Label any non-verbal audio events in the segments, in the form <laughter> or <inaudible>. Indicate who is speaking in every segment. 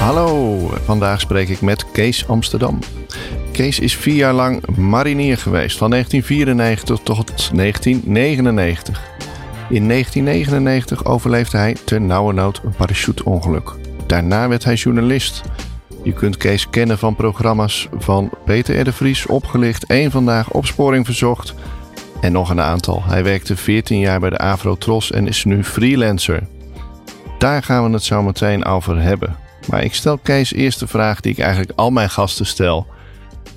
Speaker 1: Hallo, vandaag spreek ik met Kees Amsterdam. Kees is vier jaar lang marinier geweest, van 1994 tot 1999. In 1999 overleefde hij ter nauwernood een parachuteongeluk. Daarna werd hij journalist. Je kunt Kees kennen van programma's van Peter R. Vries, Opgelicht, Eén Vandaag, Opsporing Verzocht en nog een aantal. Hij werkte 14 jaar bij de Avro Tros en is nu freelancer. Daar gaan we het zo meteen over hebben. Maar ik stel Kees eerst de vraag die ik eigenlijk al mijn gasten stel.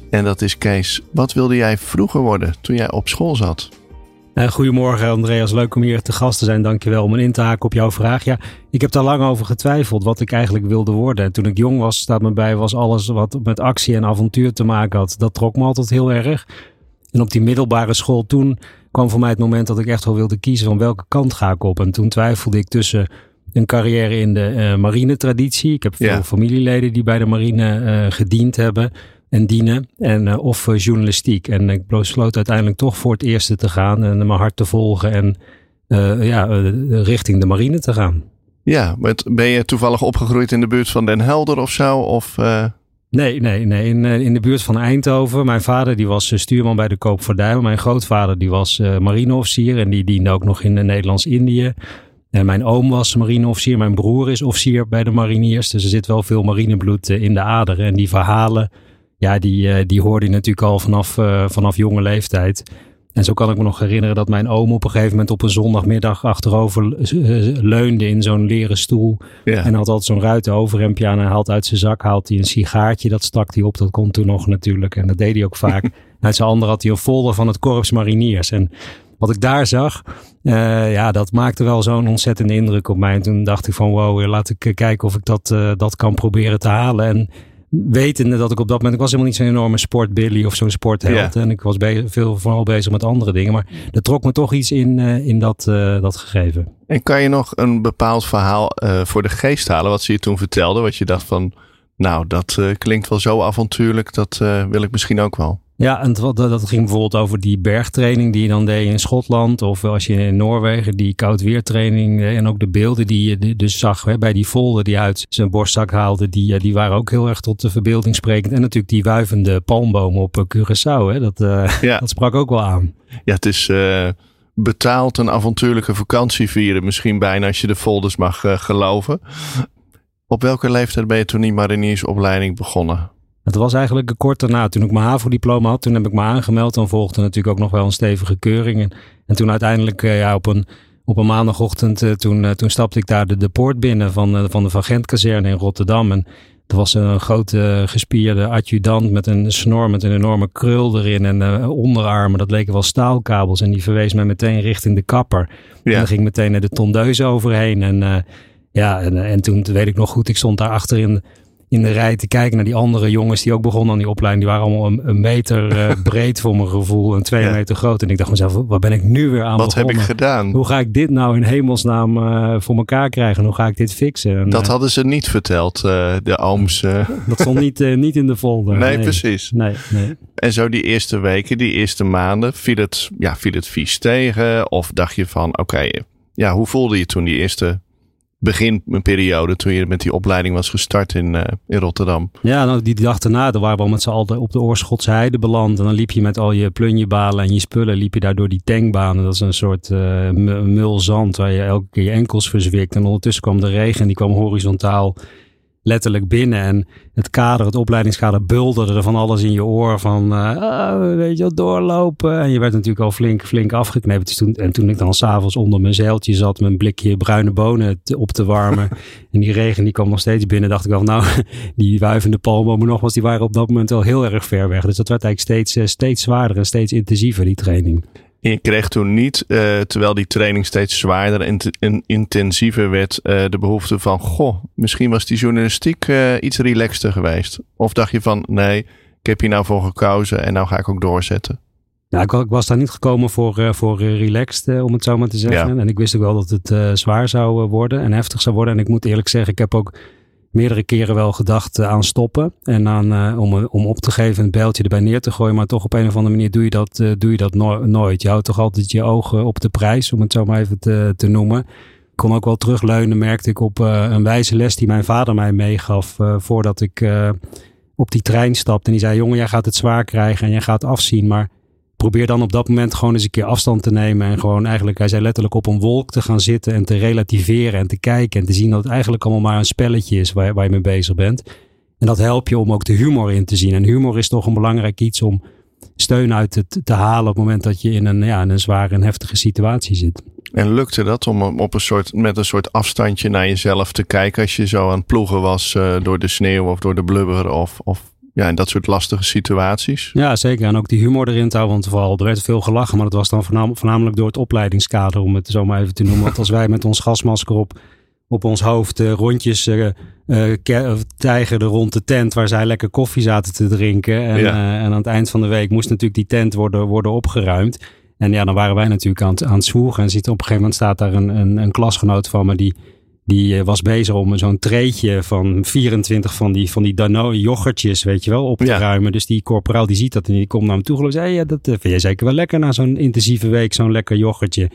Speaker 1: En dat is Kees, wat wilde jij vroeger worden toen jij op school zat?
Speaker 2: Uh, goedemorgen Andreas, leuk om hier te gast te zijn. Dankjewel om een in te haken op jouw vraag. Ja, ik heb daar lang over getwijfeld wat ik eigenlijk wilde worden. En toen ik jong was, staat me bij, was alles wat met actie en avontuur te maken had. Dat trok me altijd heel erg. En op die middelbare school toen kwam voor mij het moment dat ik echt wel wilde kiezen van welke kant ga ik op. En toen twijfelde ik tussen een carrière in de uh, marine-traditie. Ik heb veel familieleden die bij de marine uh, gediend hebben en dienen. En, uh, of journalistiek. En ik besloot uiteindelijk toch voor het eerste te gaan en mijn hart te volgen en ja, richting de marine te gaan.
Speaker 1: Ja, ben je toevallig opgegroeid in de buurt van Den Helder of zo? Of,
Speaker 2: Nee, nee, nee. In, in de buurt van Eindhoven. Mijn vader die was stuurman bij de Koopvaardij. Mijn grootvader die was marineofficier en die diende ook nog in Nederlands-Indië. En mijn oom was marineofficier, mijn broer is officier bij de mariniers. Dus er zit wel veel marinebloed eh, in de aderen. En die verhalen, ja, die, eh, die hoorde je natuurlijk al vanaf, uh, vanaf jonge leeftijd. En zo kan ik me nog herinneren dat mijn oom op een gegeven moment op een zondagmiddag achterover leunde in zo'n leren stoel. Ja. En had altijd zo'n ruiten overhemdje aan en haalt uit zijn zak haalt hij een sigaartje. Dat stak hij op, dat kon toen nog natuurlijk. En dat deed hij ook vaak. <laughs> uit zijn andere had hij een folder van het Korps Mariniers. En wat ik daar zag, uh, ja, dat maakte wel zo'n ontzettende indruk op mij. En toen dacht ik van wow, laat ik eh, kijken of ik dat, uh, dat kan proberen te halen. En wetende dat ik op dat moment, ik was helemaal niet zo'n enorme sportbilly of zo'n sportheld. En ik was bezig, veel vooral bezig met andere dingen. Maar er trok me toch iets in, in dat, dat gegeven.
Speaker 1: En kan je nog een bepaald verhaal voor de geest halen, wat ze je toen vertelde? Wat je dacht van, nou, dat klinkt wel zo avontuurlijk, dat wil ik misschien ook wel.
Speaker 2: Ja, en dat, ging bijvoorbeeld over die bergtraining die je dan deed in Schotland. Of als je in Noorwegen die koudweertraining. En ook de beelden die je dus zag hè, bij die folder die uit zijn borstzak haalde. Die, die waren ook heel erg tot de verbeelding sprekend. En natuurlijk die wuivende palmbomen op eh, Curaçao. Hè, dat, uh, ja. <laughs> dat sprak ook wel aan.
Speaker 1: Ja, het is uh, betaald een avontuurlijke vakantie vieren. Misschien bijna als je de folders mag uh, geloven. Op welke leeftijd ben je toen die mariniersopleiding begonnen?
Speaker 2: Het was eigenlijk kort daarna, toen ik mijn HAVO-diploma had, toen heb ik me aangemeld. Dan volgde natuurlijk ook nog wel een stevige keuring. En, en toen uiteindelijk uh, ja, op, een, op een maandagochtend, uh, toen, uh, toen stapte ik daar de, de poort binnen van, van de Van Gent-kazerne in Rotterdam. En er was een grote gespierde adjudant met een snor met een enorme krul erin en onderarmen. Dat leken wel staalkabels en die verwees mij meteen richting de kapper. Ja. En dan ging meteen naar de tondeuse overheen. En ja, en, en toen weet ik nog goed, ik stond daar achterin in de rij te kijken naar die andere jongens die ook begonnen aan die opleiding. Die waren allemaal een, meter uh, <laughs> breed voor mijn gevoel en twee meter groot. En ik dacht mezelf, wat ben ik nu weer aan
Speaker 1: Wat heb ik gedaan?
Speaker 2: Hoe ga ik dit nou in hemelsnaam uh, voor elkaar krijgen? Hoe ga ik dit fixen? En,
Speaker 1: dat uh, hadden ze niet verteld, de ooms.
Speaker 2: dat stond niet, niet in de folder.
Speaker 1: Nee, nee. precies.
Speaker 2: Nee, nee.
Speaker 1: En zo die eerste weken, die eerste maanden, viel het, ja, viel het vies tegen? Of dacht je van, oké, okay, ja, hoe voelde je toen die eerste begin een periode toen je met die opleiding was gestart in, uh, in Rotterdam.
Speaker 2: Ja, nou, die dag daarna dan waren we met z'n allen op de Oorschotse Heide beland. En dan liep je met al je plunjebalen en je spullen, liep je daar door die tankbanen. Dat is een soort uh, mulzand waar je elke keer je enkels verzwikt. En ondertussen kwam de regen en die kwam horizontaal letterlijk binnen. En het kader, het opleidingskader, bulderde er van alles in je oor. Van, uh, weet je wel, doorlopen. En je werd natuurlijk al flink, flink afgeknepen. Dus toen, en toen ik dan s'avonds onder mijn zeiltje zat, mijn blikje bruine bonen te, op te warmen. <laughs> en die regen die kwam nog steeds binnen. Dacht ik wel, nou, <laughs> die wuivende palmbomen nogmaals, die waren op dat moment wel heel erg ver weg. Dus dat werd eigenlijk steeds, steeds zwaarder en steeds intensiever, die training.
Speaker 1: En je kreeg toen niet, uh, terwijl die training steeds zwaarder en, en intensiever werd, uh, de behoefte van, goh, misschien was die journalistiek uh, iets relaxter geweest. Of dacht je van, nee, ik heb hier nou voor gekozen en nou ga ik ook doorzetten.
Speaker 2: Nou, ik, was daar niet gekomen voor, voor relaxed, om het zo maar te zeggen. Ja. En ik wist ook wel dat het zwaar zou worden en heftig zou worden. En ik moet eerlijk zeggen, ik heb ook meerdere keren wel gedacht uh, aan stoppen. En aan, uh, om, om op te geven, een bijltje erbij neer te gooien. Maar toch op een of andere manier doe je dat, uh, doe je dat no nooit. Je houdt toch altijd je ogen op de prijs, om het zo maar even te, te noemen. Kon ook wel terugleunen, merkte ik op een wijze les die mijn vader mij meegaf. voordat ik op die trein stapte. En die zei, jongen, jij gaat het zwaar krijgen en jij gaat afzien. Maar probeer dan op dat moment gewoon eens een keer afstand te nemen. En gewoon eigenlijk, hij zei letterlijk op een wolk te gaan zitten en te relativeren en te kijken. En te zien dat het eigenlijk allemaal maar een spelletje is waar, waar je mee bezig bent. En dat helpt je om ook de humor in te zien. En humor is toch een belangrijk iets om steun uit te, te halen op het moment dat je in een, ja, een zware en heftige situatie zit.
Speaker 1: En lukte dat om op een soort, met een soort afstandje naar jezelf te kijken als je zo aan het ploegen was uh, door de sneeuw of door de blubber of, of ja, in dat soort lastige situaties.
Speaker 2: Ja, zeker. En ook die humor erin te houden. Want vooral, er werd veel gelachen, maar dat was dan voornamelijk door het opleidingskader, om het zo maar even te noemen. Want als wij met ons gasmasker op, op ons hoofd uh, rondjes uh, uh, tijgerden rond de tent waar zij lekker koffie zaten te drinken. En, ja. en aan het eind van de week moest natuurlijk die tent worden, worden opgeruimd. En ja, dan waren wij natuurlijk aan het, aan het zwoegen. En ziet op een gegeven moment staat daar een, een, een klasgenoot van me die die eh, was bezig om zo'n treetje van 24 van die, van die Danone yoghurtjes, weet je wel, op te ja. ruimen. Dus die corporaal die ziet dat en die komt naar hem toe. En zei, ja, dat eh, vind jij zeker wel lekker na zo'n intensieve week, zo'n lekker yoghurtje.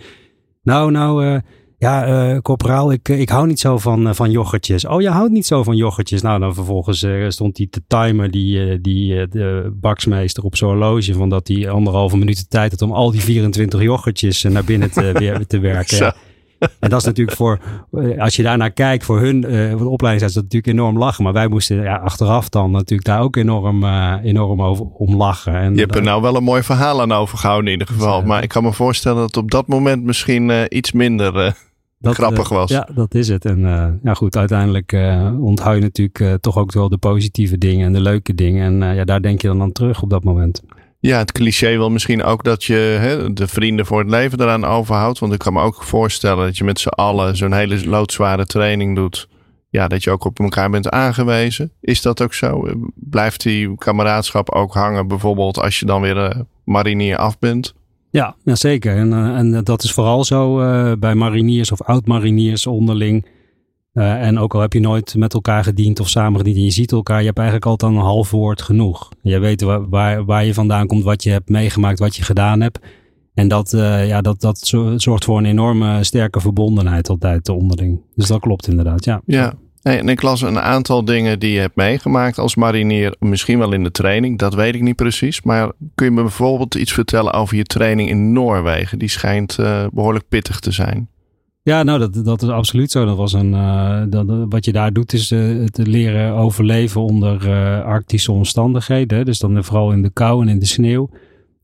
Speaker 2: Nou, nou, uh, ja, uh, corporaal, ik, ik hou niet zo van, uh, van yoghurtjes. Oh, je houdt niet zo van yoghurtjes. Nou, dan vervolgens stond hij te timen, die, die de baksmeester op zo'n horloge. Van dat hij anderhalve minuut tijd had om al die 24 yoghurtjes naar binnen te, <laughs> weer, te werken. En dat is natuurlijk voor, eh, als je daarnaar kijkt, voor hun, uh, voor de opleiding is dat natuurlijk enorm lachen. Maar wij moesten ja, achteraf dan natuurlijk daar ook enorm, uh, enorm over, om lachen. En
Speaker 1: je hebt er nou wel een mooi verhaal aan overgehouden in ieder geval. maar ik kan me voorstellen dat het op dat moment misschien uh, iets minder dat, grappig was.
Speaker 2: ja, dat is het. En ja, goed, uiteindelijk onthoud je natuurlijk toch ook wel de positieve dingen en de leuke dingen. En ja, daar denk je dan aan terug op dat moment.
Speaker 1: Ja, het cliché wil misschien ook dat je hè, de vrienden voor het leven eraan overhoudt. Want ik kan me ook voorstellen dat je met z'n allen zo'n hele loodzware training doet. Ja, dat je ook op elkaar bent aangewezen. Is dat ook zo? Blijft die kameraadschap ook hangen, bijvoorbeeld als je dan weer uh, marinier af bent?
Speaker 2: Ja, zeker. En, uh, en dat is vooral zo uh, bij mariniers of oud-mariniers onderling. Uh, en ook al heb je nooit met elkaar gediend of samen gediend en je ziet elkaar, je hebt eigenlijk altijd een half woord genoeg. Je weet waar, waar, je vandaan komt, wat je hebt meegemaakt, wat je gedaan hebt. En dat, uh, ja, dat, dat zorgt voor een enorme sterke verbondenheid altijd onderling. Dus dat klopt inderdaad, ja.
Speaker 1: Ja, en ik las een aantal dingen die je hebt meegemaakt als marinier. Misschien wel in de training, dat weet ik niet precies. Maar kun je me bijvoorbeeld iets vertellen over je training in Noorwegen? Die schijnt uh, behoorlijk pittig te zijn.
Speaker 2: Ja, nou, dat, dat is absoluut zo. Dat was een, uh, dat, wat je daar doet, is uh, het leren overleven onder uh, arctische omstandigheden. Dus dan vooral in de kou en in de sneeuw.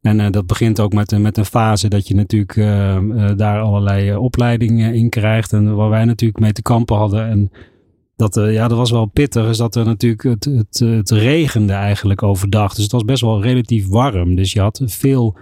Speaker 2: En dat begint ook met, met een fase dat je natuurlijk daar allerlei opleidingen in krijgt. En waar wij natuurlijk mee te kampen hadden. En dat, ja, dat was wel pittig. Is dat er natuurlijk het, het regende eigenlijk overdag. Dus het was best wel relatief warm. Dus je had veel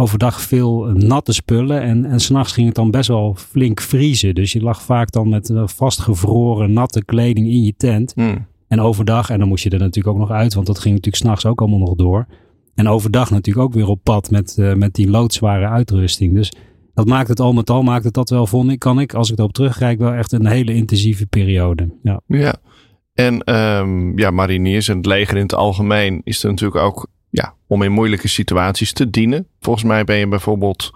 Speaker 2: overdag veel natte spullen. En, en s'nachts ging het dan best wel flink vriezen. Dus je lag vaak dan met eh, vastgevroren natte kleding in je tent.
Speaker 1: Hmm.
Speaker 2: En overdag, en dan moest je er natuurlijk ook nog uit, want dat ging natuurlijk s'nachts ook allemaal nog door. En overdag natuurlijk ook weer op pad met, uh, met die loodzware uitrusting. Dus dat maakt het al met al, maakt het dat wel, vond ik, kan ik, als ik erop terugkijk, wel echt een hele intensieve periode. Ja.
Speaker 1: ja. En um, ja, mariniers en het leger in het algemeen is er natuurlijk ook ja, om in moeilijke situaties te dienen. Volgens mij ben je bijvoorbeeld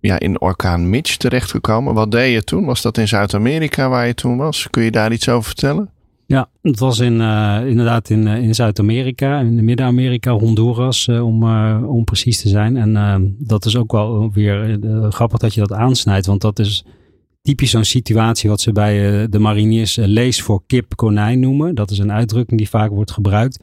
Speaker 1: ja, in orkaan Mitch terechtgekomen. Wat deed je toen? Was dat in Zuid-Amerika waar je toen was? Kun je daar iets over vertellen?
Speaker 2: Ja, het was in, uh, inderdaad in, uh, in Zuid-Amerika, in Midden-Amerika, Honduras, uh, om, om precies te zijn. En dat is ook wel weer grappig dat je dat aansnijdt, want dat is typisch zo'n situatie wat ze bij de mariniers lees voor kip konijn noemen. Dat is een uitdrukking die vaak wordt gebruikt.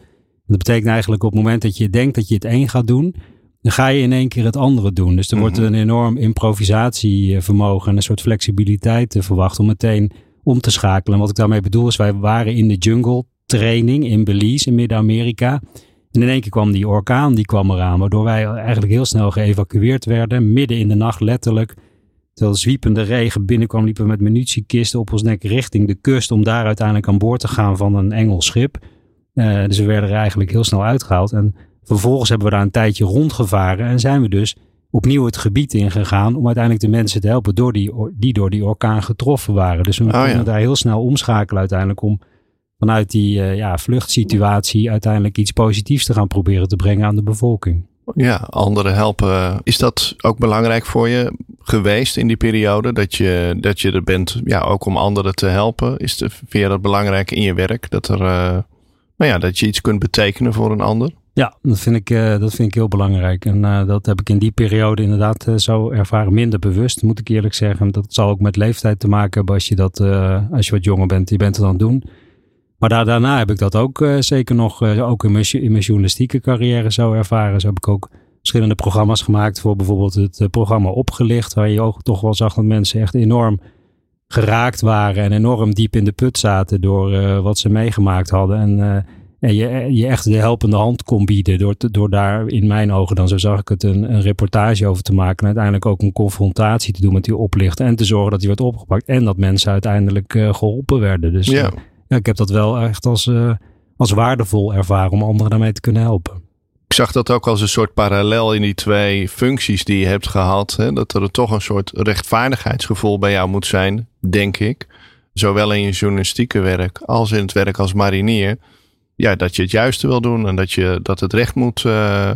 Speaker 2: Dat betekent eigenlijk op het moment dat je denkt dat je het een gaat doen, dan ga je in één keer het andere doen. Dus er wordt mhm. een enorm improvisatievermogen en een soort flexibiliteit verwacht om meteen om te schakelen. En wat ik daarmee bedoel is, wij waren in de jungle training in Belize in Midden-Amerika. En in één keer kwam die orkaan, die kwam eraan, waardoor wij eigenlijk heel snel geëvacueerd werden, midden in de nacht letterlijk. Terwijl zwiepende regen binnenkwam, liepen we met munitiekisten op ons nek richting de kust om daar uiteindelijk aan boord te gaan van een Engels schip. Uh, dus we werden er eigenlijk heel snel uitgehaald. En vervolgens hebben we daar een tijdje rondgevaren en zijn we dus opnieuw het gebied ingegaan om uiteindelijk de mensen te helpen door die, die door die orkaan getroffen waren. Dus we oh, kunnen daar heel snel omschakelen uiteindelijk om vanuit die uh, ja, vluchtsituatie uiteindelijk iets positiefs te gaan proberen te brengen aan de bevolking.
Speaker 1: Ja, anderen helpen. Is dat ook belangrijk voor je geweest in die periode? Dat je, dat je er bent, ja, ook om anderen te helpen? Is de, vind je dat belangrijk in je werk? Dat, er, uh, nou ja, dat je iets kunt betekenen voor een ander?
Speaker 2: Ja, dat vind ik, uh, dat vind ik heel belangrijk. En uh, dat heb ik in die periode inderdaad uh, zo ervaren. Minder bewust, moet ik eerlijk zeggen. Dat zal ook met leeftijd te maken hebben als je, dat, als je wat jonger bent. Je bent het aan het doen. Maar daar, daarna heb ik dat ook zeker nog, ook in mijn, in mijn journalistieke carrière zo ervaren. Zo heb ik ook verschillende programma's gemaakt voor bijvoorbeeld het programma Opgelicht. Waar je ook toch wel zag dat mensen echt enorm geraakt waren. En enorm diep in de put zaten door wat ze meegemaakt hadden. En en je, je echt de helpende hand kon bieden. Door, door daar in mijn ogen dan, zo zag ik het, een, een reportage over te maken. En uiteindelijk ook een confrontatie te doen met die oplichter. En te zorgen dat die werd opgepakt. En dat mensen uiteindelijk uh, geholpen werden. Dus ja. Ja, ik heb dat wel echt als, als waardevol ervaren om anderen daarmee te kunnen helpen.
Speaker 1: Ik zag dat ook als een soort parallel in die twee functies die je hebt gehad. Hè? Dat er toch een soort rechtvaardigheidsgevoel bij jou moet zijn, denk ik. Zowel in je journalistieke werk als in het werk als marinier ja, dat je het juiste wil doen en dat, je, dat het recht moet, uh,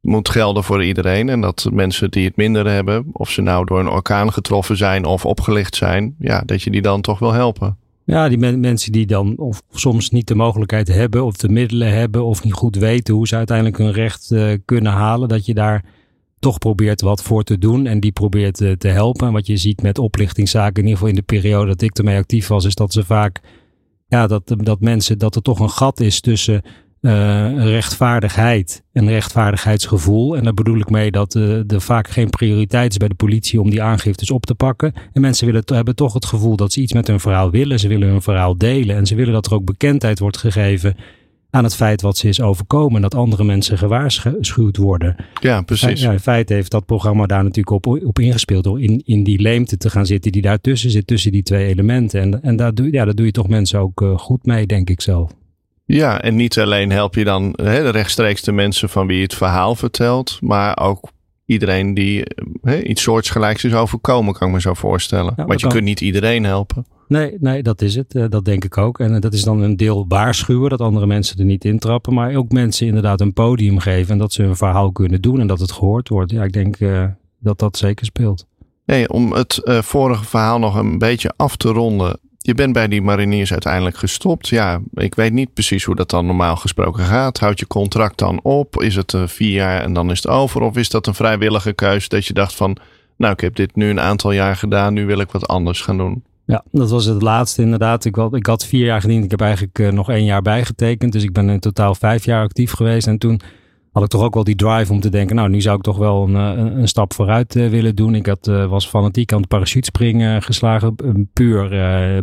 Speaker 1: moet gelden voor iedereen. En dat mensen die het minder hebben, of ze nou door een orkaan getroffen zijn of opgelicht zijn, ja, dat je die dan toch wil helpen.
Speaker 2: Ja, die mensen die dan of soms niet de mogelijkheid hebben of de middelen hebben of niet goed weten hoe ze uiteindelijk hun recht uh, kunnen halen, dat je daar toch probeert wat voor te doen en die probeert uh, te helpen. En wat je ziet met oplichtingszaken, in ieder geval in de periode dat ik ermee actief was, is dat ze vaak ja, dat, dat mensen, dat er toch een gat is tussen uh, rechtvaardigheid en rechtvaardigheidsgevoel. En daar bedoel ik mee dat uh, er vaak geen prioriteit is bij de politie om die aangiftes op te pakken. En mensen willen, hebben toch het gevoel dat ze iets met hun verhaal willen. Ze willen hun verhaal delen en ze willen dat er ook bekendheid wordt gegeven aan het feit wat ze is overkomen. En dat andere mensen gewaarschuwd worden.
Speaker 1: Ja, precies.
Speaker 2: Ja, in feite heeft dat programma daar natuurlijk op, op ingespeeld. Door in, in die leemte te gaan zitten die daartussen zit. Tussen die twee elementen. En, en daar, doe, ja, daar doe je toch mensen ook uh, goed mee, denk ik zelf.
Speaker 1: Ja, en niet alleen help je dan hè, rechtstreeks de mensen van wie je het verhaal vertelt. Maar ook iedereen die hè, iets soortgelijks is overkomen, kan ik me zo voorstellen. Ja, Want je kunt niet iedereen helpen.
Speaker 2: Nee, nee, dat is het. Uh, dat denk ik ook. En uh, dat is dan een deel waarschuwen dat andere mensen er niet intrappen. Maar ook mensen inderdaad een podium geven en dat ze hun verhaal kunnen doen en dat het gehoord wordt. Ja, ik denk uh, dat dat zeker speelt.
Speaker 1: Nee, om het vorige verhaal nog een beetje af te ronden. Je bent bij die mariniers uiteindelijk gestopt. Ja, ik weet niet precies hoe dat dan normaal gesproken gaat. Houd je contract dan op? Is het vier jaar en dan is het over? Of is dat een vrijwillige keuze dat je dacht van... Nou, ik heb dit nu een aantal jaar gedaan. Nu wil ik wat anders gaan doen.
Speaker 2: Ja, dat was het laatste inderdaad. Ik had, ik had vier jaar gediend. Ik heb eigenlijk uh, nog één jaar bijgetekend. Dus ik ben in totaal vijf jaar actief geweest. En toen had ik toch ook wel die drive om te denken... nou, nu zou ik toch wel een, eh, een, een stap vooruit uh, willen doen. Ik had, uh, was fanatiek aan het parachutespringen geslagen. puur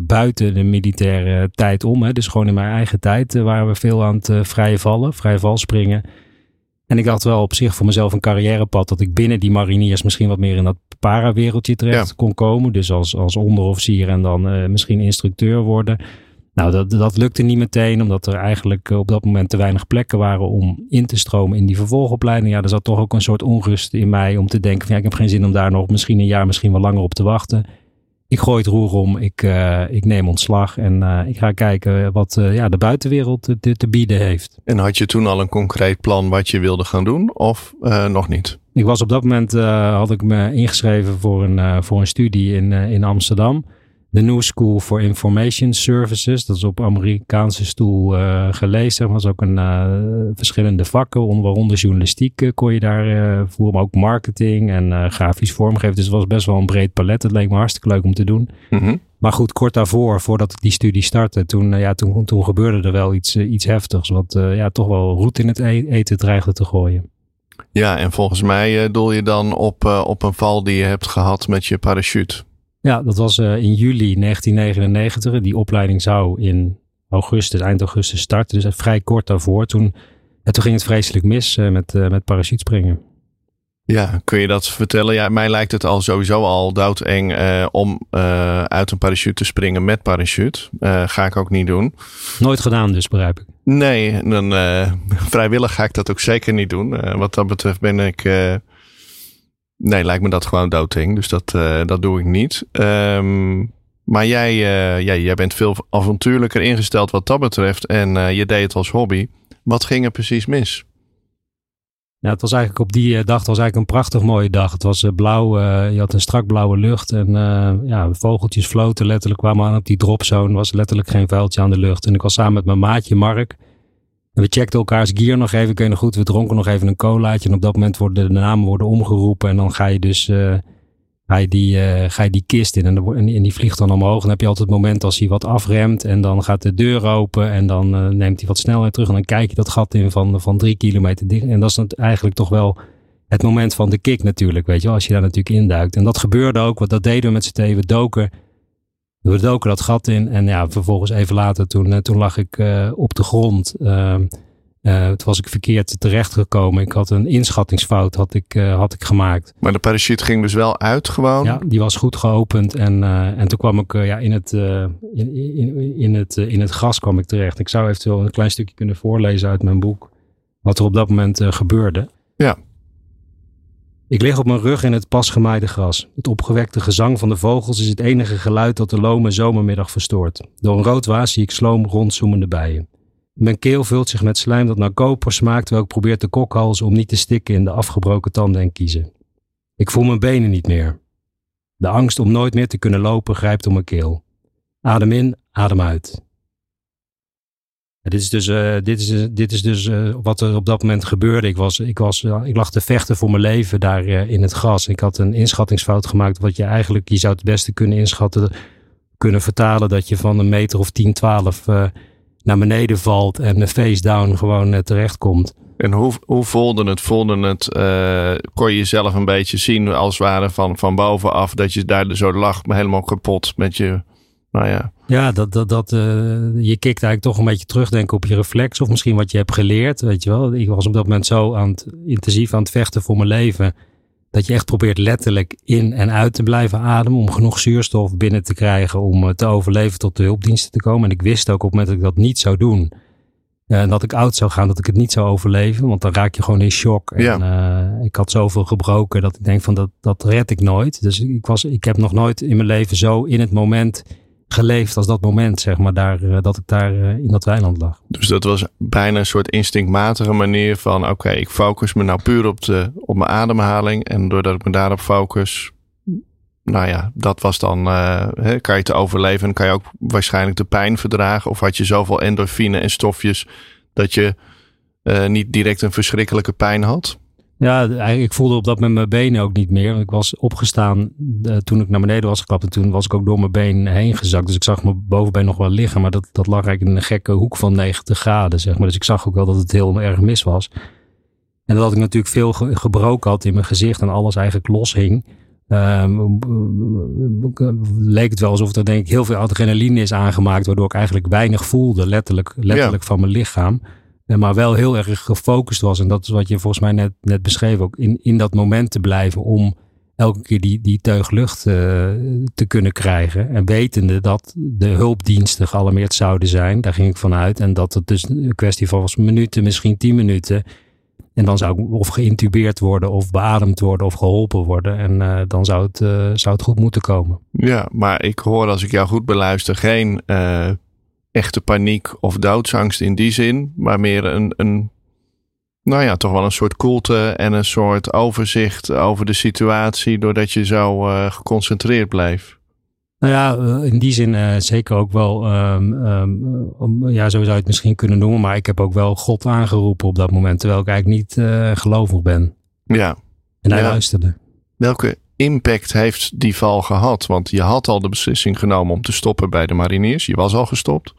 Speaker 2: buiten de militaire tijd om. Hè. Dus gewoon in mijn eigen tijd waren we veel aan het vrije vallen. Vrije valspringen. En ik had wel op zich voor mezelf een carrièrepad... dat ik binnen die mariniers misschien wat meer in dat para-wereldje terecht kon komen. Dus als, als onderofficier en dan uh, misschien instructeur worden. Nou, dat, dat lukte niet meteen, omdat er eigenlijk op dat moment te weinig plekken waren om in te stromen in die vervolgopleiding. Ja, er zat toch ook een soort onrust in mij om te denken: van, ja, ik heb geen zin om daar nog misschien een jaar, misschien wel langer op te wachten. Ik gooi het roer om, ik, uh, ik neem ontslag en uh, ik ga kijken wat uh, ja, de buitenwereld te, te, bieden heeft.
Speaker 1: En had je toen al een concreet plan wat je wilde gaan doen of nog niet?
Speaker 2: Ik was op dat moment, had ik me ingeschreven voor een, voor een studie in, in Amsterdam. De New School for Information Services. Dat is op Amerikaanse stoel gelezen. Er was ook een verschillende vakken, waaronder journalistiek kon je daar voeren. Maar ook marketing en grafisch vormgeven. Dus het was best wel een breed palet. Het leek me hartstikke leuk om te doen. Mm -hmm. Maar goed, kort daarvoor, voordat ik die studie startte, toen, ja, toen, toen gebeurde er wel iets, iets heftigs. Wat ja, toch wel roet in het e-, eten dreigde te gooien.
Speaker 1: Ja, en volgens mij doel je dan op, op een val die je hebt gehad met je parachute.
Speaker 2: Ja, dat was uh, in juli 1999. Die opleiding zou in augustus, eind augustus starten. Dus vrij kort daarvoor. Toen En toen ging het vreselijk mis met, met parachutespringen.
Speaker 1: Ja, kun je dat vertellen? Ja, mij lijkt het al sowieso al doodeng uh, om uh, uit een parachute te springen met parachute. Uh, ga ik ook niet doen.
Speaker 2: Nooit gedaan dus, begrijp ik.
Speaker 1: Nee, dan, <laughs> vrijwillig ga ik dat ook zeker niet doen. wat dat betreft ben ik... nee, lijkt me dat gewoon doodeng. Dus dat, dat doe ik niet. Um, maar jij, ja, jij bent veel avontuurlijker ingesteld wat dat betreft. En je deed het als hobby. Wat ging er precies mis?
Speaker 2: Ja, het was eigenlijk op die eh, dag, was eigenlijk een prachtig mooie dag. Het was eh, blauw, uh, je had een strak blauwe lucht en uh, ja, vogeltjes floten letterlijk, kwamen aan op die dropzone. Er was letterlijk geen vuiltje aan de lucht. En ik was samen met mijn maatje Mark. En we checkten elkaars gear nog even, kun je nog goed, we dronken nog even een colaatje. En op dat moment worden de namen worden omgeroepen en dan ga je dus ga je die, uh, ga je die kist in en, en, die vliegt dan omhoog. Dan heb je altijd het moment als hij wat afremt en dan gaat de deur open en dan uh, neemt hij wat snelheid terug en dan kijk je dat gat in van, van drie kilometer dicht. En dat is eigenlijk toch wel het moment van de kick natuurlijk, weet je wel, als je daar natuurlijk induikt. En dat gebeurde ook, want dat deden we met z'n tweeën. We doken, we doken dat gat in en ja, vervolgens even later toen, uh, toen lag ik op de grond. Uh, toen was ik verkeerd terechtgekomen. Ik had een inschattingsfout had ik, had ik gemaakt.
Speaker 1: Maar de parachute ging dus wel uit gewoon?
Speaker 2: Ja, die was goed geopend. En, en toen kwam ik ja, in, het, in, in, in, het, in het gras kwam ik terecht. Ik zou eventueel een klein stukje kunnen voorlezen uit mijn boek. Wat er op dat moment gebeurde.
Speaker 1: Ja.
Speaker 2: Ik lig op mijn rug in het pas gemaaide gras. Het opgewekte gezang van de vogels is het enige geluid dat de lome zomermiddag verstoort. Door een rood waas zie ik sloom rondzoemende bijen. Mijn keel vult zich met slijm dat naar koper smaakt, terwijl ik probeer te kokhalzen om niet te stikken in de afgebroken tanden en kiezen. Ik voel mijn benen niet meer. De angst om nooit meer te kunnen lopen grijpt om mijn keel. Adem in, adem uit. Dit is dus, uh, dit is, dit is dus uh, wat er op dat moment gebeurde. Ik, was, ik, was, ik lag te vechten voor mijn leven daar in het gras. Ik had een inschattingsfout gemaakt, wat je eigenlijk, je zou het beste kunnen inschatten, kunnen vertalen dat je van een meter of 10, 12 naar beneden valt en face down gewoon uh, terecht komt.
Speaker 1: En hoe, hoe voelde het? Voelde het, kon je jezelf een beetje zien als het ware van, van bovenaf, dat je daar zo lag, helemaal kapot met je, nou ja.
Speaker 2: Ja, dat, dat, dat, uh, je kikt eigenlijk toch een beetje terugdenken op je reflex of misschien wat je hebt geleerd, weet je wel. Ik was op dat moment zo aan het, intensief aan het vechten voor mijn leven dat je echt probeert letterlijk in en uit te blijven ademen om genoeg zuurstof binnen te krijgen om eh, te overleven tot de hulpdiensten te komen. En ik wist ook op het moment dat ik dat niet zou doen, en eh, dat ik oud zou gaan, dat ik het niet zou overleven. Want dan raak je gewoon in shock. En, ja. uh, ik had zoveel gebroken dat ik denk van dat, dat red ik nooit. Dus ik, was, ik heb nog nooit in mijn leven zo in het moment geleefd als dat moment, zeg maar, daar, eh, dat ik daar uh, in dat weiland lag.
Speaker 1: Dus dat was bijna een soort instinctmatige manier van, oké, ik focus me nou puur op, de, op mijn ademhaling. En doordat ik me daarop focus, nou ja, dat was dan, hè, kan je te overleven. En kan je ook waarschijnlijk de pijn verdragen. Of had je zoveel endorfine en stofjes dat je niet direct een verschrikkelijke pijn had?
Speaker 2: Ja, ik voelde op dat met mijn benen ook niet meer. Ik was opgestaan toen ik naar beneden was geklapt. En toen was ik ook door mijn been heen gezakt. Dus ik zag mijn bovenbeen nog wel liggen. Maar dat, dat lag eigenlijk in een gekke hoek van 90 graden, zeg maar. Dus ik zag ook wel dat het heel erg mis was. En dat ik natuurlijk veel gebroken had in mijn gezicht. En alles eigenlijk los hing. Um, leek het wel alsof er denk ik heel veel adrenaline is aangemaakt. Waardoor ik eigenlijk weinig voelde, letterlijk, letterlijk van mijn lichaam maar wel heel erg gefocust was. En dat is wat je volgens mij net, net beschreef ook. In, in dat moment te blijven om elke keer die, die teug lucht uh, te kunnen krijgen. En wetende dat de hulpdiensten gealarmeerd zouden zijn. Daar ging ik vanuit. En dat het dus een kwestie van was minuten, misschien tien minuten. En dan zou ik of geïntubeerd worden, of beademd worden, of geholpen worden. En uh, dan zou het, uh, zou het goed moeten komen.
Speaker 1: Ja, maar ik hoor als ik jou goed beluister geen echte paniek of doodsangst in die zin, maar meer een, een, nou ja, toch wel een soort koelte en een soort overzicht over de situatie, doordat je zo uh, geconcentreerd bleef.
Speaker 2: Nou ja, eh, in die zin uh, zeker ook wel, um, um, ja, zo zou je het misschien kunnen noemen, maar ik heb ook wel God aangeroepen op dat moment, terwijl ik eigenlijk niet uh, gelovig ben.
Speaker 1: Ja.
Speaker 2: En hij ja. luisterde.
Speaker 1: Welke impact heeft die val gehad? Want je had al de beslissing genomen om te stoppen bij de mariniers. Je was al gestopt.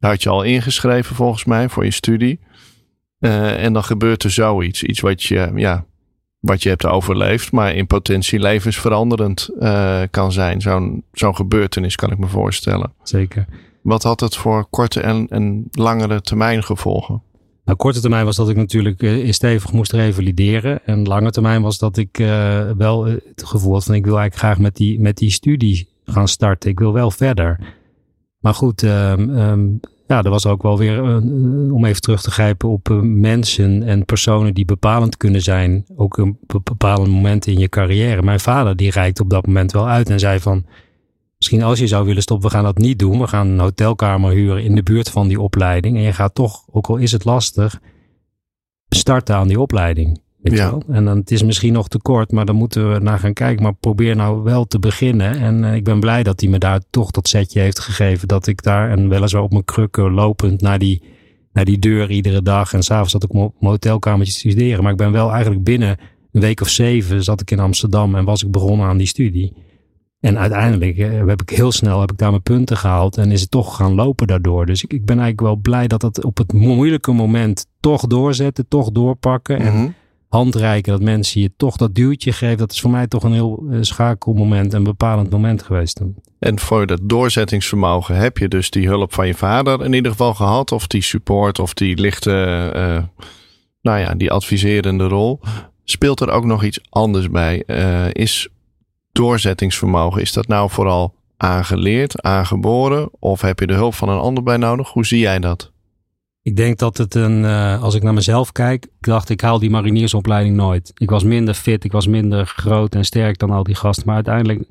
Speaker 1: Daar had je al ingeschreven volgens mij voor je studie. Uh, en dan gebeurt er zoiets. Iets wat je, ja, wat je hebt overleefd, maar in potentie levensveranderend uh, kan zijn. Zo'n zo'n gebeurtenis kan ik me voorstellen.
Speaker 2: Zeker.
Speaker 1: Wat had het voor korte en, en langere termijn gevolgen?
Speaker 2: Nou, korte termijn was dat ik natuurlijk uh, stevig moest revalideren. En lange termijn was dat ik uh, wel het gevoel had van ik wil eigenlijk graag met die, met die studie gaan starten. Ik wil wel verder. Maar goed, um, um, ja, er was ook wel weer, om even terug te grijpen op mensen en personen die bepalend kunnen zijn. Ook een bepaalde momenten in je carrière. Mijn vader die reikte op dat moment wel uit en zei van Misschien als je zou willen stoppen, we gaan dat niet doen. We gaan een hotelkamer huren in de buurt van die opleiding. En je gaat toch, ook al is het lastig, starten aan die opleiding. Ja. En dan, het is misschien nog te kort, maar dan moeten we naar gaan kijken. Maar probeer nou wel te beginnen. En uh, ik ben blij dat hij me daar toch dat setje heeft gegeven. Dat ik daar, en weliswaar op mijn krukken lopend naar die, naar die deur iedere dag. En s'avonds zat ik op mijn hotelkamertje te studeren. Maar ik ben wel eigenlijk binnen een week of zeven zat ik in Amsterdam en was ik begonnen aan die studie. En uiteindelijk eh, heb ik heel snel heb ik daar mijn punten gehaald en is het toch gaan lopen daardoor. Dus ik, ik ben eigenlijk wel blij dat het op het moeilijke moment toch doorzetten, toch doorpakken. En mhm. Handreiken, dat mensen je toch dat duwtje geven. Dat is voor mij toch een heel uh, schakelmoment en bepalend moment geweest.
Speaker 1: En voor dat doorzettingsvermogen heb je dus die hulp van je vader in ieder geval gehad. Of die support of die lichte, uh, nou ja, die adviserende rol. Speelt er ook nog iets anders bij? Uh, is doorzettingsvermogen, is dat nou vooral aangeleerd, aangeboren? Of heb je de hulp van een ander bij nodig? Hoe zie jij dat?
Speaker 2: Ik denk dat het een, uh, als ik naar mezelf kijk, ik dacht ik haal die mariniersopleiding nooit. Ik was minder fit, ik was minder groot en sterk dan al die gasten. Maar uiteindelijk,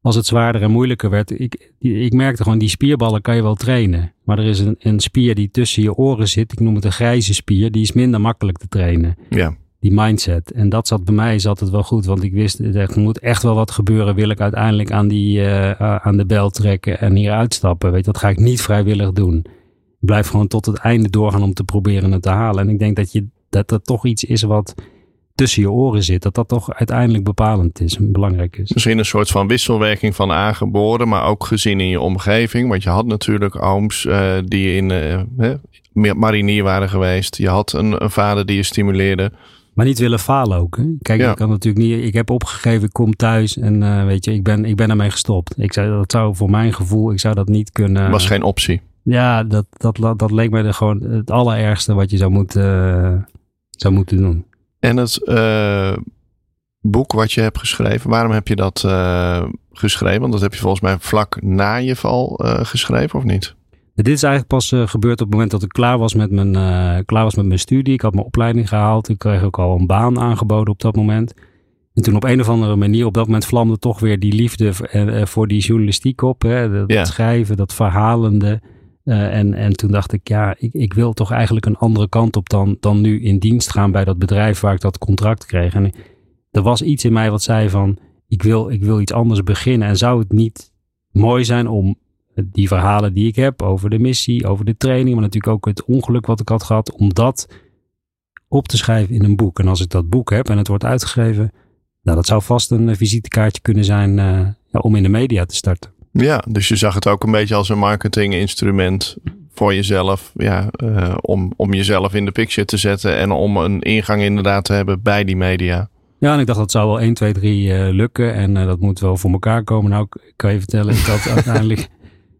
Speaker 2: als het zwaarder en moeilijker werd, ik, ik merkte gewoon, die spierballen kan je wel trainen. Maar er is een, een spier die tussen je oren zit, ik noem het een grijze spier, die is minder makkelijk te trainen.
Speaker 1: Ja
Speaker 2: die mindset. En dat zat bij mij zat het wel goed, want ik wist er moet echt wel wat gebeuren. Wil ik uiteindelijk aan, die, uh, aan de bel trekken en hier uitstappen? Weet, dat ga ik niet vrijwillig doen. Blijf gewoon tot het einde doorgaan om te proberen het te halen. En ik denk dat je dat er toch iets is wat tussen je oren zit, dat dat toch uiteindelijk bepalend is en belangrijk is.
Speaker 1: Misschien een soort van wisselwerking van aangeboren, maar ook gezien in je omgeving. Want je had natuurlijk ooms uh, die in uh, marinier waren geweest. Je had een, een vader die je stimuleerde.
Speaker 2: Maar niet willen falen ook. Hè? Kijk, ik kan natuurlijk niet. Ik heb opgegeven, ik kom thuis en uh, weet je, ik ben, ik ben ermee gestopt. Ik zei dat zou voor mijn gevoel, ik zou dat niet kunnen.
Speaker 1: Was geen optie.
Speaker 2: Ja, dat, dat, dat, leek mij gewoon het allerergste wat je zou moeten, uh, zou moeten doen.
Speaker 1: En het uh, boek wat je hebt geschreven, waarom heb je dat geschreven? Want dat heb je volgens mij vlak na je val geschreven, of niet?
Speaker 2: Dit is eigenlijk pas gebeurd op het moment dat ik klaar was, met mijn, klaar was met mijn studie. Ik had mijn opleiding gehaald. Ik kreeg ook al een baan aangeboden op dat moment. En toen op een of andere manier, op dat moment vlamde toch weer die liefde voor die journalistiek op. Hè? Dat, schrijven, dat verhalende. En, en toen dacht ik, ja, ik, ik wil toch eigenlijk een andere kant op dan, dan nu in dienst gaan bij dat bedrijf waar ik dat contract kreeg. En er was iets in mij wat zei van, ik wil, ik wil iets anders beginnen. En zou het niet mooi zijn om die verhalen die ik heb over de missie, over de training, maar natuurlijk ook het ongeluk wat ik had gehad, om dat op te schrijven in een boek. En als ik dat boek heb en het wordt uitgegeven, nou, dat zou vast een visitekaartje kunnen zijn ja, om in de media te starten.
Speaker 1: Ja, dus je zag het ook een beetje als een marketinginstrument voor jezelf. Ja, uh, om, om jezelf in de picture te zetten en om een ingang inderdaad te hebben bij die media.
Speaker 2: Ja, en ik dacht dat zou wel 1, 2, 3 uh, lukken en uh, dat moet wel voor elkaar komen. Nou, ik kan je vertellen, ik had <laughs> uiteindelijk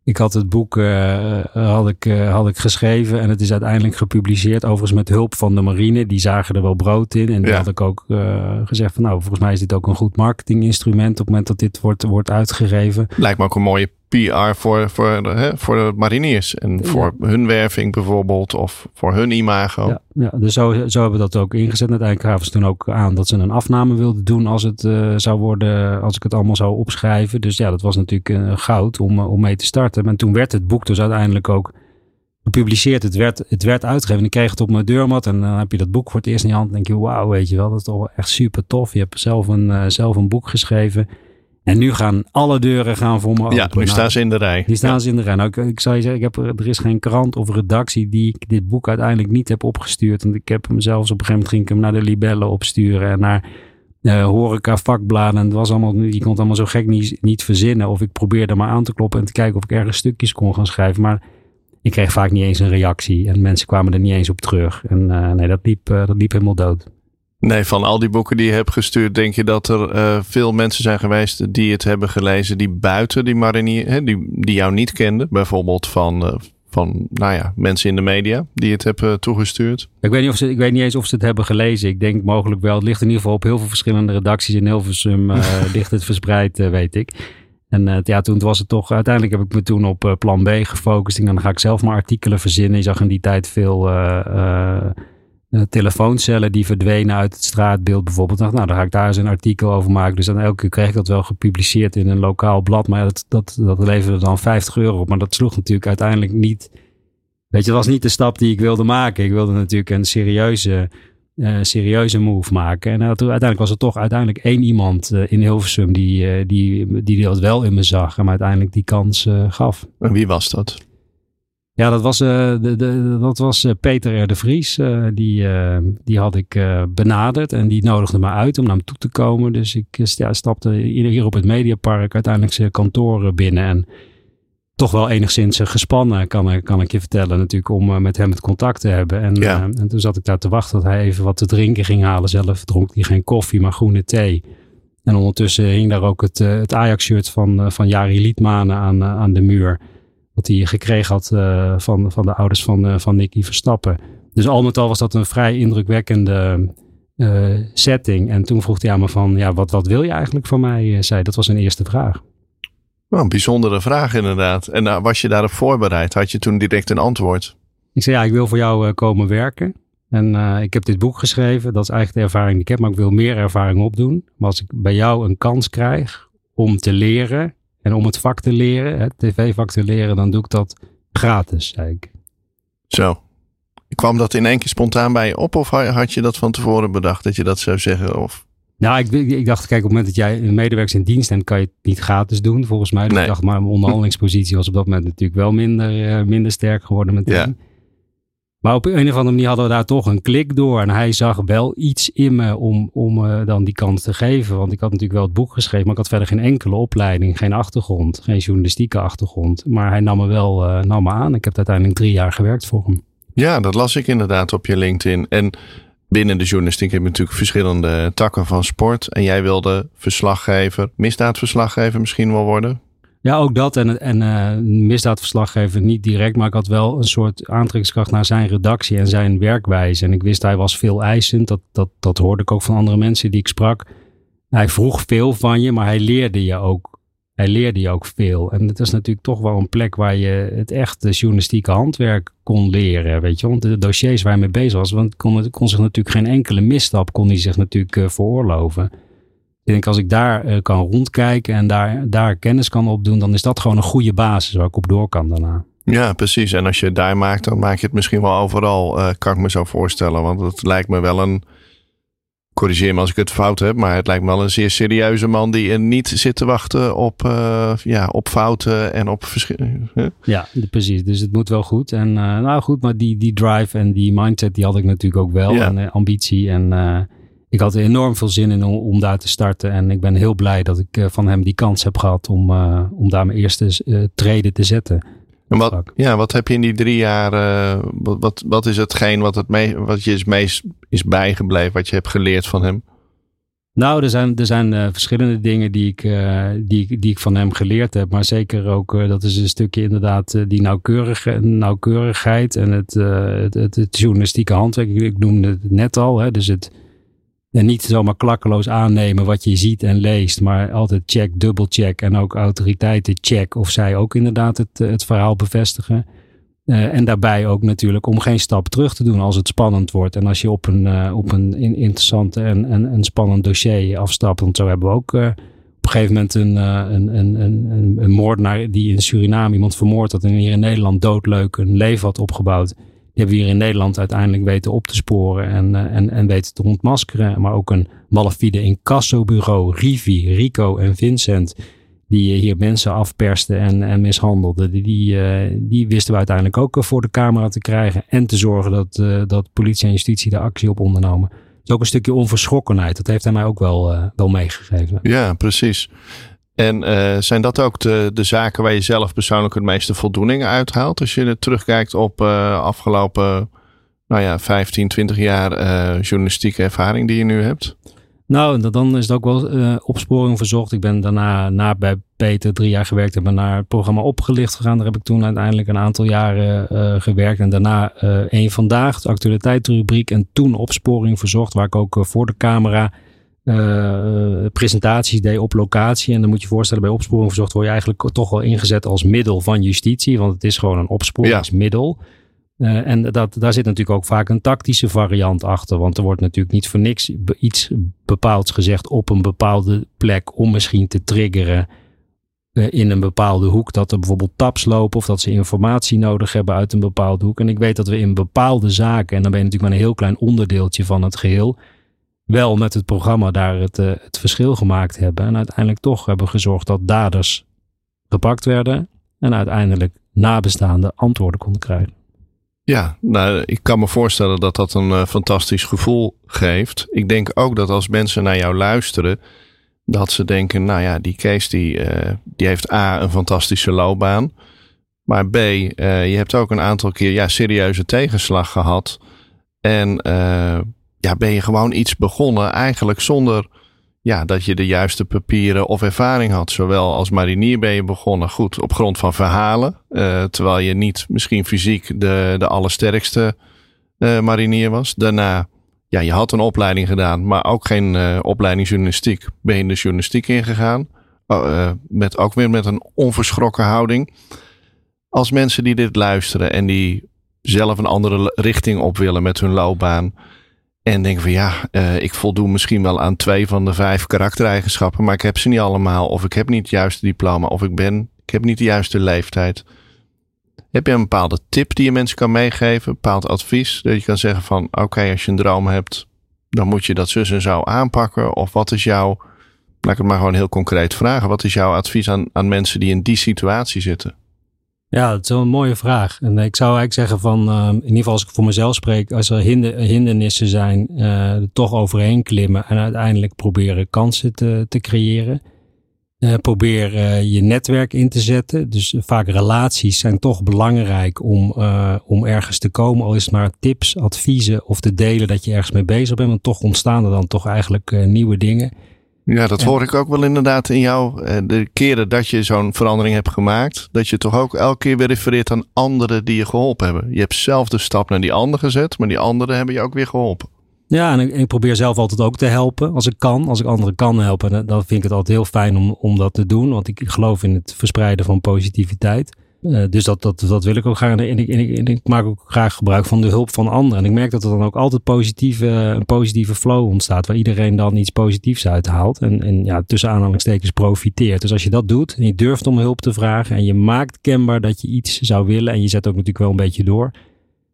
Speaker 2: ik had het boek uh, had ik, uh, had ik geschreven en het is uiteindelijk gepubliceerd. Overigens met hulp van de marine. Die zagen er wel brood in. En die had ik ook uh, gezegd van nou, volgens mij is dit ook een goed marketinginstrument op het moment dat dit wordt, wordt uitgegeven.
Speaker 1: Lijkt me ook een mooie PR voor, voor, de, hè, voor de mariniers. En voor hun werving bijvoorbeeld. Of voor hun imago.
Speaker 2: Ja, ja dus zo, zo hebben we dat ook ingezet. Uiteindelijk gaven ze toen ook aan dat ze een afname wilden doen. Als het uh, zou worden. Als ik het allemaal zou opschrijven. Dus ja, dat was natuurlijk uh, goud om, uh, om mee te starten. En toen werd het boek dus uiteindelijk ook gepubliceerd. Het werd, het werd uitgegeven. En ik kreeg het op mijn deurmat. En dan heb je dat boek voor het eerst in je hand. En denk je, wauw, weet je wel. Dat is toch echt super tof. Je hebt zelf een, zelf een boek geschreven. En nu gaan alle deuren gaan voor me open.
Speaker 1: Ja, nu staan ze in de rij.
Speaker 2: Nu staan ze in de rij. Nou, ik, ik zou je zeggen, ik heb, er is geen krant of redactie die ik dit boek uiteindelijk niet heb opgestuurd. Want ik heb hem zelfs op een gegeven moment ging ik hem naar de libellen opsturen en naar uh, horeca vakbladen. En het was allemaal, je kon het allemaal zo gek niet, niet verzinnen. Of ik probeerde maar aan te kloppen en te kijken of ik ergens stukjes kon gaan schrijven. Maar ik kreeg vaak niet eens een reactie. En mensen kwamen er niet eens op terug. En uh, nee, dat liep, uh, dat liep helemaal dood.
Speaker 1: Nee, van al die boeken die je hebt gestuurd, denk je dat er uh, veel mensen zijn geweest die het hebben gelezen die buiten die marinier, hè, die, die jou niet kenden, bijvoorbeeld van, uh, van nou ja, mensen in de media die het hebben toegestuurd?
Speaker 2: Ik weet, niet of ze, ik weet niet eens of ze het hebben gelezen. Ik denk mogelijk wel. Het ligt in ieder geval op heel veel verschillende redacties in Hilversum. Uh, <laughs> ligt het verspreid, weet ik. En ja, toen was het toch, uiteindelijk heb ik me toen op plan B gefocust. En dan ga ik zelf maar artikelen verzinnen. Je zag in die tijd veel uh, telefooncellen die verdwenen uit het straatbeeld bijvoorbeeld. Dacht, nou, dan ga ik daar eens een artikel over maken. Dus dan elke keer kreeg ik dat wel gepubliceerd in een lokaal blad. Maar dat, dat, dat leverde dan 50 euro op. Maar dat sloeg natuurlijk uiteindelijk niet. Weet je, dat was niet de stap die ik wilde maken. Ik wilde natuurlijk een serieuze, uh, serieuze move maken. En uiteindelijk was er toch uiteindelijk één iemand in Hilversum die, die, die dat wel in me zag. En me uiteindelijk die kans gaf.
Speaker 1: En wie was dat?
Speaker 2: Ja, dat was, uh, de, de, dat was uh, Peter R. de Vries. Uh, die, die had ik benaderd en die nodigde me uit om naar hem toe te komen. Dus ik ja, stapte hier op het Mediapark uiteindelijk zijn kantoor binnen. En toch wel enigszins gespannen, kan, kan ik je vertellen, natuurlijk, om met hem het contact te hebben. En,
Speaker 1: ja.
Speaker 2: en toen zat ik daar te wachten dat hij even wat te drinken ging halen. Zelf dronk hij geen koffie, maar groene thee. En ondertussen hing daar ook het, het Ajax-shirt van, van Jari Liedmanen aan, aan de muur wat hij gekregen had uh, van, van de ouders van, uh, van Nicky Verstappen. Dus al met al was dat een vrij indrukwekkende uh, setting. En toen vroeg hij aan me van, ja, wat, wat wil je eigenlijk van mij? zei, dat was een eerste vraag.
Speaker 1: Nou, een bijzondere vraag inderdaad. En was je daarop voorbereid? Had je toen direct een antwoord?
Speaker 2: Ik zei, ja, ik wil voor jou komen werken. En ik heb dit boek geschreven. Dat is eigenlijk de ervaring die ik heb. Maar ik wil meer ervaring opdoen. Maar als ik bij jou een kans krijg om te leren en om het vak te leren, het tv-vak te leren, dan doe ik dat gratis, zei ik.
Speaker 1: Zo. Kwam dat in één keer spontaan bij je op of had je dat van tevoren bedacht dat je dat zou zeggen? Of?
Speaker 2: Nou, ik, ik dacht, kijk, op het moment dat jij een medewerker in dienst bent, kan je het niet gratis doen, volgens mij. Dus
Speaker 1: nee.
Speaker 2: ik dacht, maar mijn onderhandelingspositie was op dat moment natuurlijk wel minder, uh, minder sterk geworden meteen.
Speaker 1: Ja.
Speaker 2: Maar op een of andere manier hadden we daar toch een klik door. En hij zag wel iets in me om, om uh, dan die kans te geven. Want ik had natuurlijk wel het boek geschreven, maar ik had verder geen enkele opleiding, geen achtergrond, geen journalistieke achtergrond. Maar hij nam me wel uh, nam me aan. Ik heb uiteindelijk drie jaar gewerkt voor hem.
Speaker 1: Ja, dat las ik inderdaad op je LinkedIn. En binnen de journalistiek heb je natuurlijk verschillende takken van sport. En jij wilde verslaggever, misdaadverslaggever misschien wel worden?
Speaker 2: Ja, ook dat. En, en uh, misdaadverslaggever niet direct, maar ik had wel een soort aantrekkingskracht naar zijn redactie en zijn werkwijze. En ik wist hij was veel eisend. Dat, dat, dat hoorde ik ook van andere mensen die ik sprak. Hij vroeg veel van je, maar hij leerde je ook. Hij leerde je ook veel. En het is natuurlijk toch wel een plek waar je het echte journalistieke handwerk kon leren. Weet je, want de dossiers waar hij mee bezig was, want kon, kon zich natuurlijk geen enkele misstap kon hij zich natuurlijk uh, veroorloven. Ik denk als ik daar uh, kan rondkijken en daar, daar kennis kan opdoen, dan is dat gewoon een goede basis waar ik op door kan daarna.
Speaker 1: Ja, precies. En als je het daar maakt, dan maak je het misschien wel overal, uh, kan ik me zo voorstellen. Want het lijkt me wel een, corrigeer me als ik het fout heb, maar het lijkt me wel een zeer serieuze man die niet zit te wachten op, uh, ja, op fouten en op verschillen.
Speaker 2: Ja, precies. Dus het moet wel goed. En nou goed, maar die, die drive en die mindset, die had ik natuurlijk ook wel.
Speaker 1: Ja.
Speaker 2: En ambitie en ik had enorm veel zin in om, om, daar te starten. En ik ben heel blij dat ik uh, van hem die kans heb gehad om, uh, om daar mijn eerste uh, treden te zetten.
Speaker 1: En wat, ja, wat heb je in die drie jaar, wat, wat, wat is hetgeen wat, het mee, wat je is meest is bijgebleven, wat je hebt geleerd van hem?
Speaker 2: Nou, er zijn, er zijn verschillende dingen die ik, die, die ik van hem geleerd heb. Maar zeker ook, dat is een stukje inderdaad die nauwkeurige, nauwkeurigheid en het, het, het, het journalistieke handwerk. Ik noemde het net al, hè, dus het en niet zomaar klakkeloos aannemen wat je ziet en leest, maar altijd check, dubbelcheck en ook autoriteiten check of zij ook inderdaad het, het verhaal bevestigen. Uh, en daarbij ook natuurlijk om geen stap terug te doen als het spannend wordt. En als je op een, uh, op een interessante en, en, en spannend dossier afstapt. Want zo hebben we ook op een gegeven moment een, een, een, een, een moordenaar die in Suriname iemand vermoord had. En hier in Nederland doodleuk een leven had opgebouwd. Hebben we hier in Nederland uiteindelijk weten op te sporen en, uh, en, en weten te ontmaskeren. Maar ook een malafide incassobureau, Rivi, Rico en Vincent, die hier mensen afpersten en, en mishandelden. Die, die, die wisten we uiteindelijk ook voor de camera te krijgen en te zorgen dat, dat politie en justitie daar actie op ondernomen. Dus ook een stukje onverschrokkenheid. Dat heeft hij mij ook wel, wel meegegeven.
Speaker 1: Ja, precies. En uh, zijn dat ook de, de zaken waar je zelf persoonlijk het meeste voldoening uithaalt? Als je terugkijkt op uh, afgelopen nou ja, 15, 20 jaar uh, journalistieke ervaring die je nu hebt?
Speaker 2: Nou, dan is het ook wel opsporing verzocht. Ik ben daarna na bij Peter drie jaar gewerkt. Heb naar het programma Opgelicht gegaan. Daar heb ik toen uiteindelijk een aantal jaren gewerkt. En daarna één vandaag, de actualiteitsrubriek. En toen opsporing verzocht, waar ik ook voor de camera presentaties deed op locatie. En dan moet je je voorstellen, bij opsporing verzocht word je eigenlijk toch wel ingezet als middel van justitie. Want het is gewoon een opsporingsmiddel. Ja. Uh, en dat, daar zit natuurlijk ook vaak een tactische variant achter. Want er wordt natuurlijk niet voor niks iets bepaalds gezegd op een bepaalde plek om misschien te triggeren uh, in een bepaalde hoek. Dat er bijvoorbeeld taps lopen of dat ze informatie nodig hebben uit een bepaalde hoek. En ik weet dat we in bepaalde zaken, en dan ben je natuurlijk maar een heel klein onderdeeltje van het geheel, wel met het programma daar het, uh, het verschil gemaakt hebben. En uiteindelijk toch hebben gezorgd dat daders gepakt werden en uiteindelijk nabestaanden antwoorden konden krijgen.
Speaker 1: Ja, nou, ik kan me voorstellen dat dat een uh, fantastisch gevoel geeft. Ik denk ook dat als mensen naar jou luisteren, dat ze denken, nou ja, die Kees die, uh, die heeft A, een fantastische loopbaan. Maar B, je hebt ook een aantal keer ja, serieuze tegenslag gehad. En ja, ben je gewoon iets begonnen eigenlijk zonder ja, dat je de juiste papieren of ervaring had. Zowel als marinier ben je begonnen goed op grond van verhalen. Uh, terwijl je niet misschien fysiek de, de allersterkste uh, marinier was. Daarna, ja, je had een opleiding gedaan, maar ook geen uh, opleiding journalistiek. Ben je de journalistiek ingegaan. met, ook weer met een onverschrokken houding. Als mensen die dit luisteren en die zelf een andere richting op willen met hun loopbaan en denk van ja, uh, ik voldoe misschien wel aan twee van de vijf karaktereigenschappen, maar ik heb ze niet allemaal. Of ik heb niet het juiste diploma, of ik ben, ik heb niet de juiste leeftijd. Heb je een bepaalde tip die je mensen kan meegeven, een bepaald advies? Dat je kan zeggen van oké, als je een droom hebt, dan moet je dat zus en zo aanpakken. Of wat is jouw, laat ik het maar gewoon heel concreet vragen, wat is jouw advies aan, aan mensen die in die situatie zitten?
Speaker 2: Ja, dat is wel een mooie vraag. En ik zou eigenlijk zeggen van, uh, in ieder geval als ik voor mezelf spreek, als er hinder, hindernissen zijn, uh, er toch overheen klimmen en uiteindelijk proberen kansen te, te creëren. Uh, probeer je netwerk in te zetten. Dus vaak relaties zijn toch belangrijk om, om ergens te komen. Al is het maar tips, adviezen of te delen dat je ergens mee bezig bent. Want toch ontstaan er dan toch eigenlijk nieuwe dingen.
Speaker 1: Ja, dat hoor ik ook wel inderdaad in jou. Eh, de keren dat je zo'n verandering hebt gemaakt, dat je toch ook elke keer weer refereert aan anderen die je geholpen hebben. Je hebt zelf de stap naar die ander gezet, maar die anderen hebben je ook weer geholpen.
Speaker 2: Ja, en ik, ik, probeer zelf altijd ook te helpen als ik kan. Als ik anderen kan helpen, dan vind ik het altijd heel fijn om, om dat te doen. Want ik geloof in het verspreiden van positiviteit. Uh, dus dat, dat, dat wil ik ook graag. En ik, ik, ik maak ook graag gebruik van de hulp van anderen. En ik merk dat er dan ook altijd positieve, een positieve flow ontstaat. Waar iedereen dan iets positiefs uithaalt. En, en ja, tussen aanhalingstekens profiteert. Dus als je dat doet en je durft om hulp te vragen. En je maakt kenbaar dat je iets zou willen. En je zet ook natuurlijk wel een beetje door.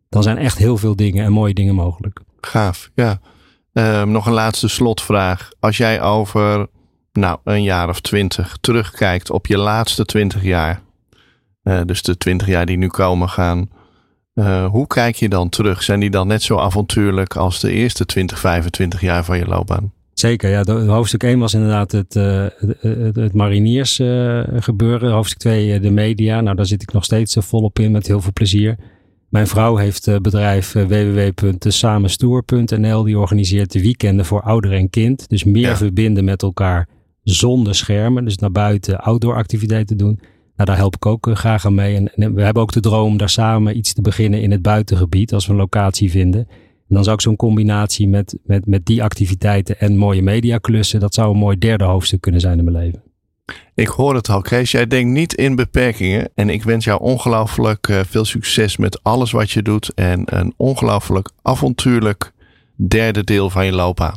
Speaker 2: Dan zijn echt heel veel dingen en mooie dingen mogelijk.
Speaker 1: Gaaf, ja. Um, nog een laatste slotvraag. Als jij over nou, een jaar of twintig terugkijkt op je laatste twintig jaar uh, dus de twintig jaar die nu komen gaan. Uh, hoe kijk je dan terug? Zijn die dan net zo avontuurlijk als de eerste 20, 25 jaar van je loopbaan?
Speaker 2: Zeker, ja. Hoofdstuk 1 was inderdaad het, uh, het, het mariniers uh, gebeuren. Hoofdstuk 2 de media. Nou, daar zit ik nog steeds volop in met heel veel plezier. Mijn vrouw heeft het bedrijf www.samenstoer.nl. Die organiseert de weekenden voor ouder en kind. Dus meer ja. verbinden met elkaar zonder schermen. Dus naar buiten outdoor activiteiten doen. Nou, daar help ik ook eh, graag aan mee. En, we hebben ook de droom daar samen iets te beginnen in het buitengebied als we een locatie vinden. En dan zou ik zo'n combinatie met, met, met die activiteiten en mooie mediaklussen, dat zou een mooi derde hoofdstuk kunnen zijn in mijn leven.
Speaker 1: Ik hoor het al, Kees. Jij denkt niet in beperkingen. En ik wens jou ongelooflijk uh, veel succes met alles wat je doet. En een ongelooflijk avontuurlijk derde deel van je loopbaan.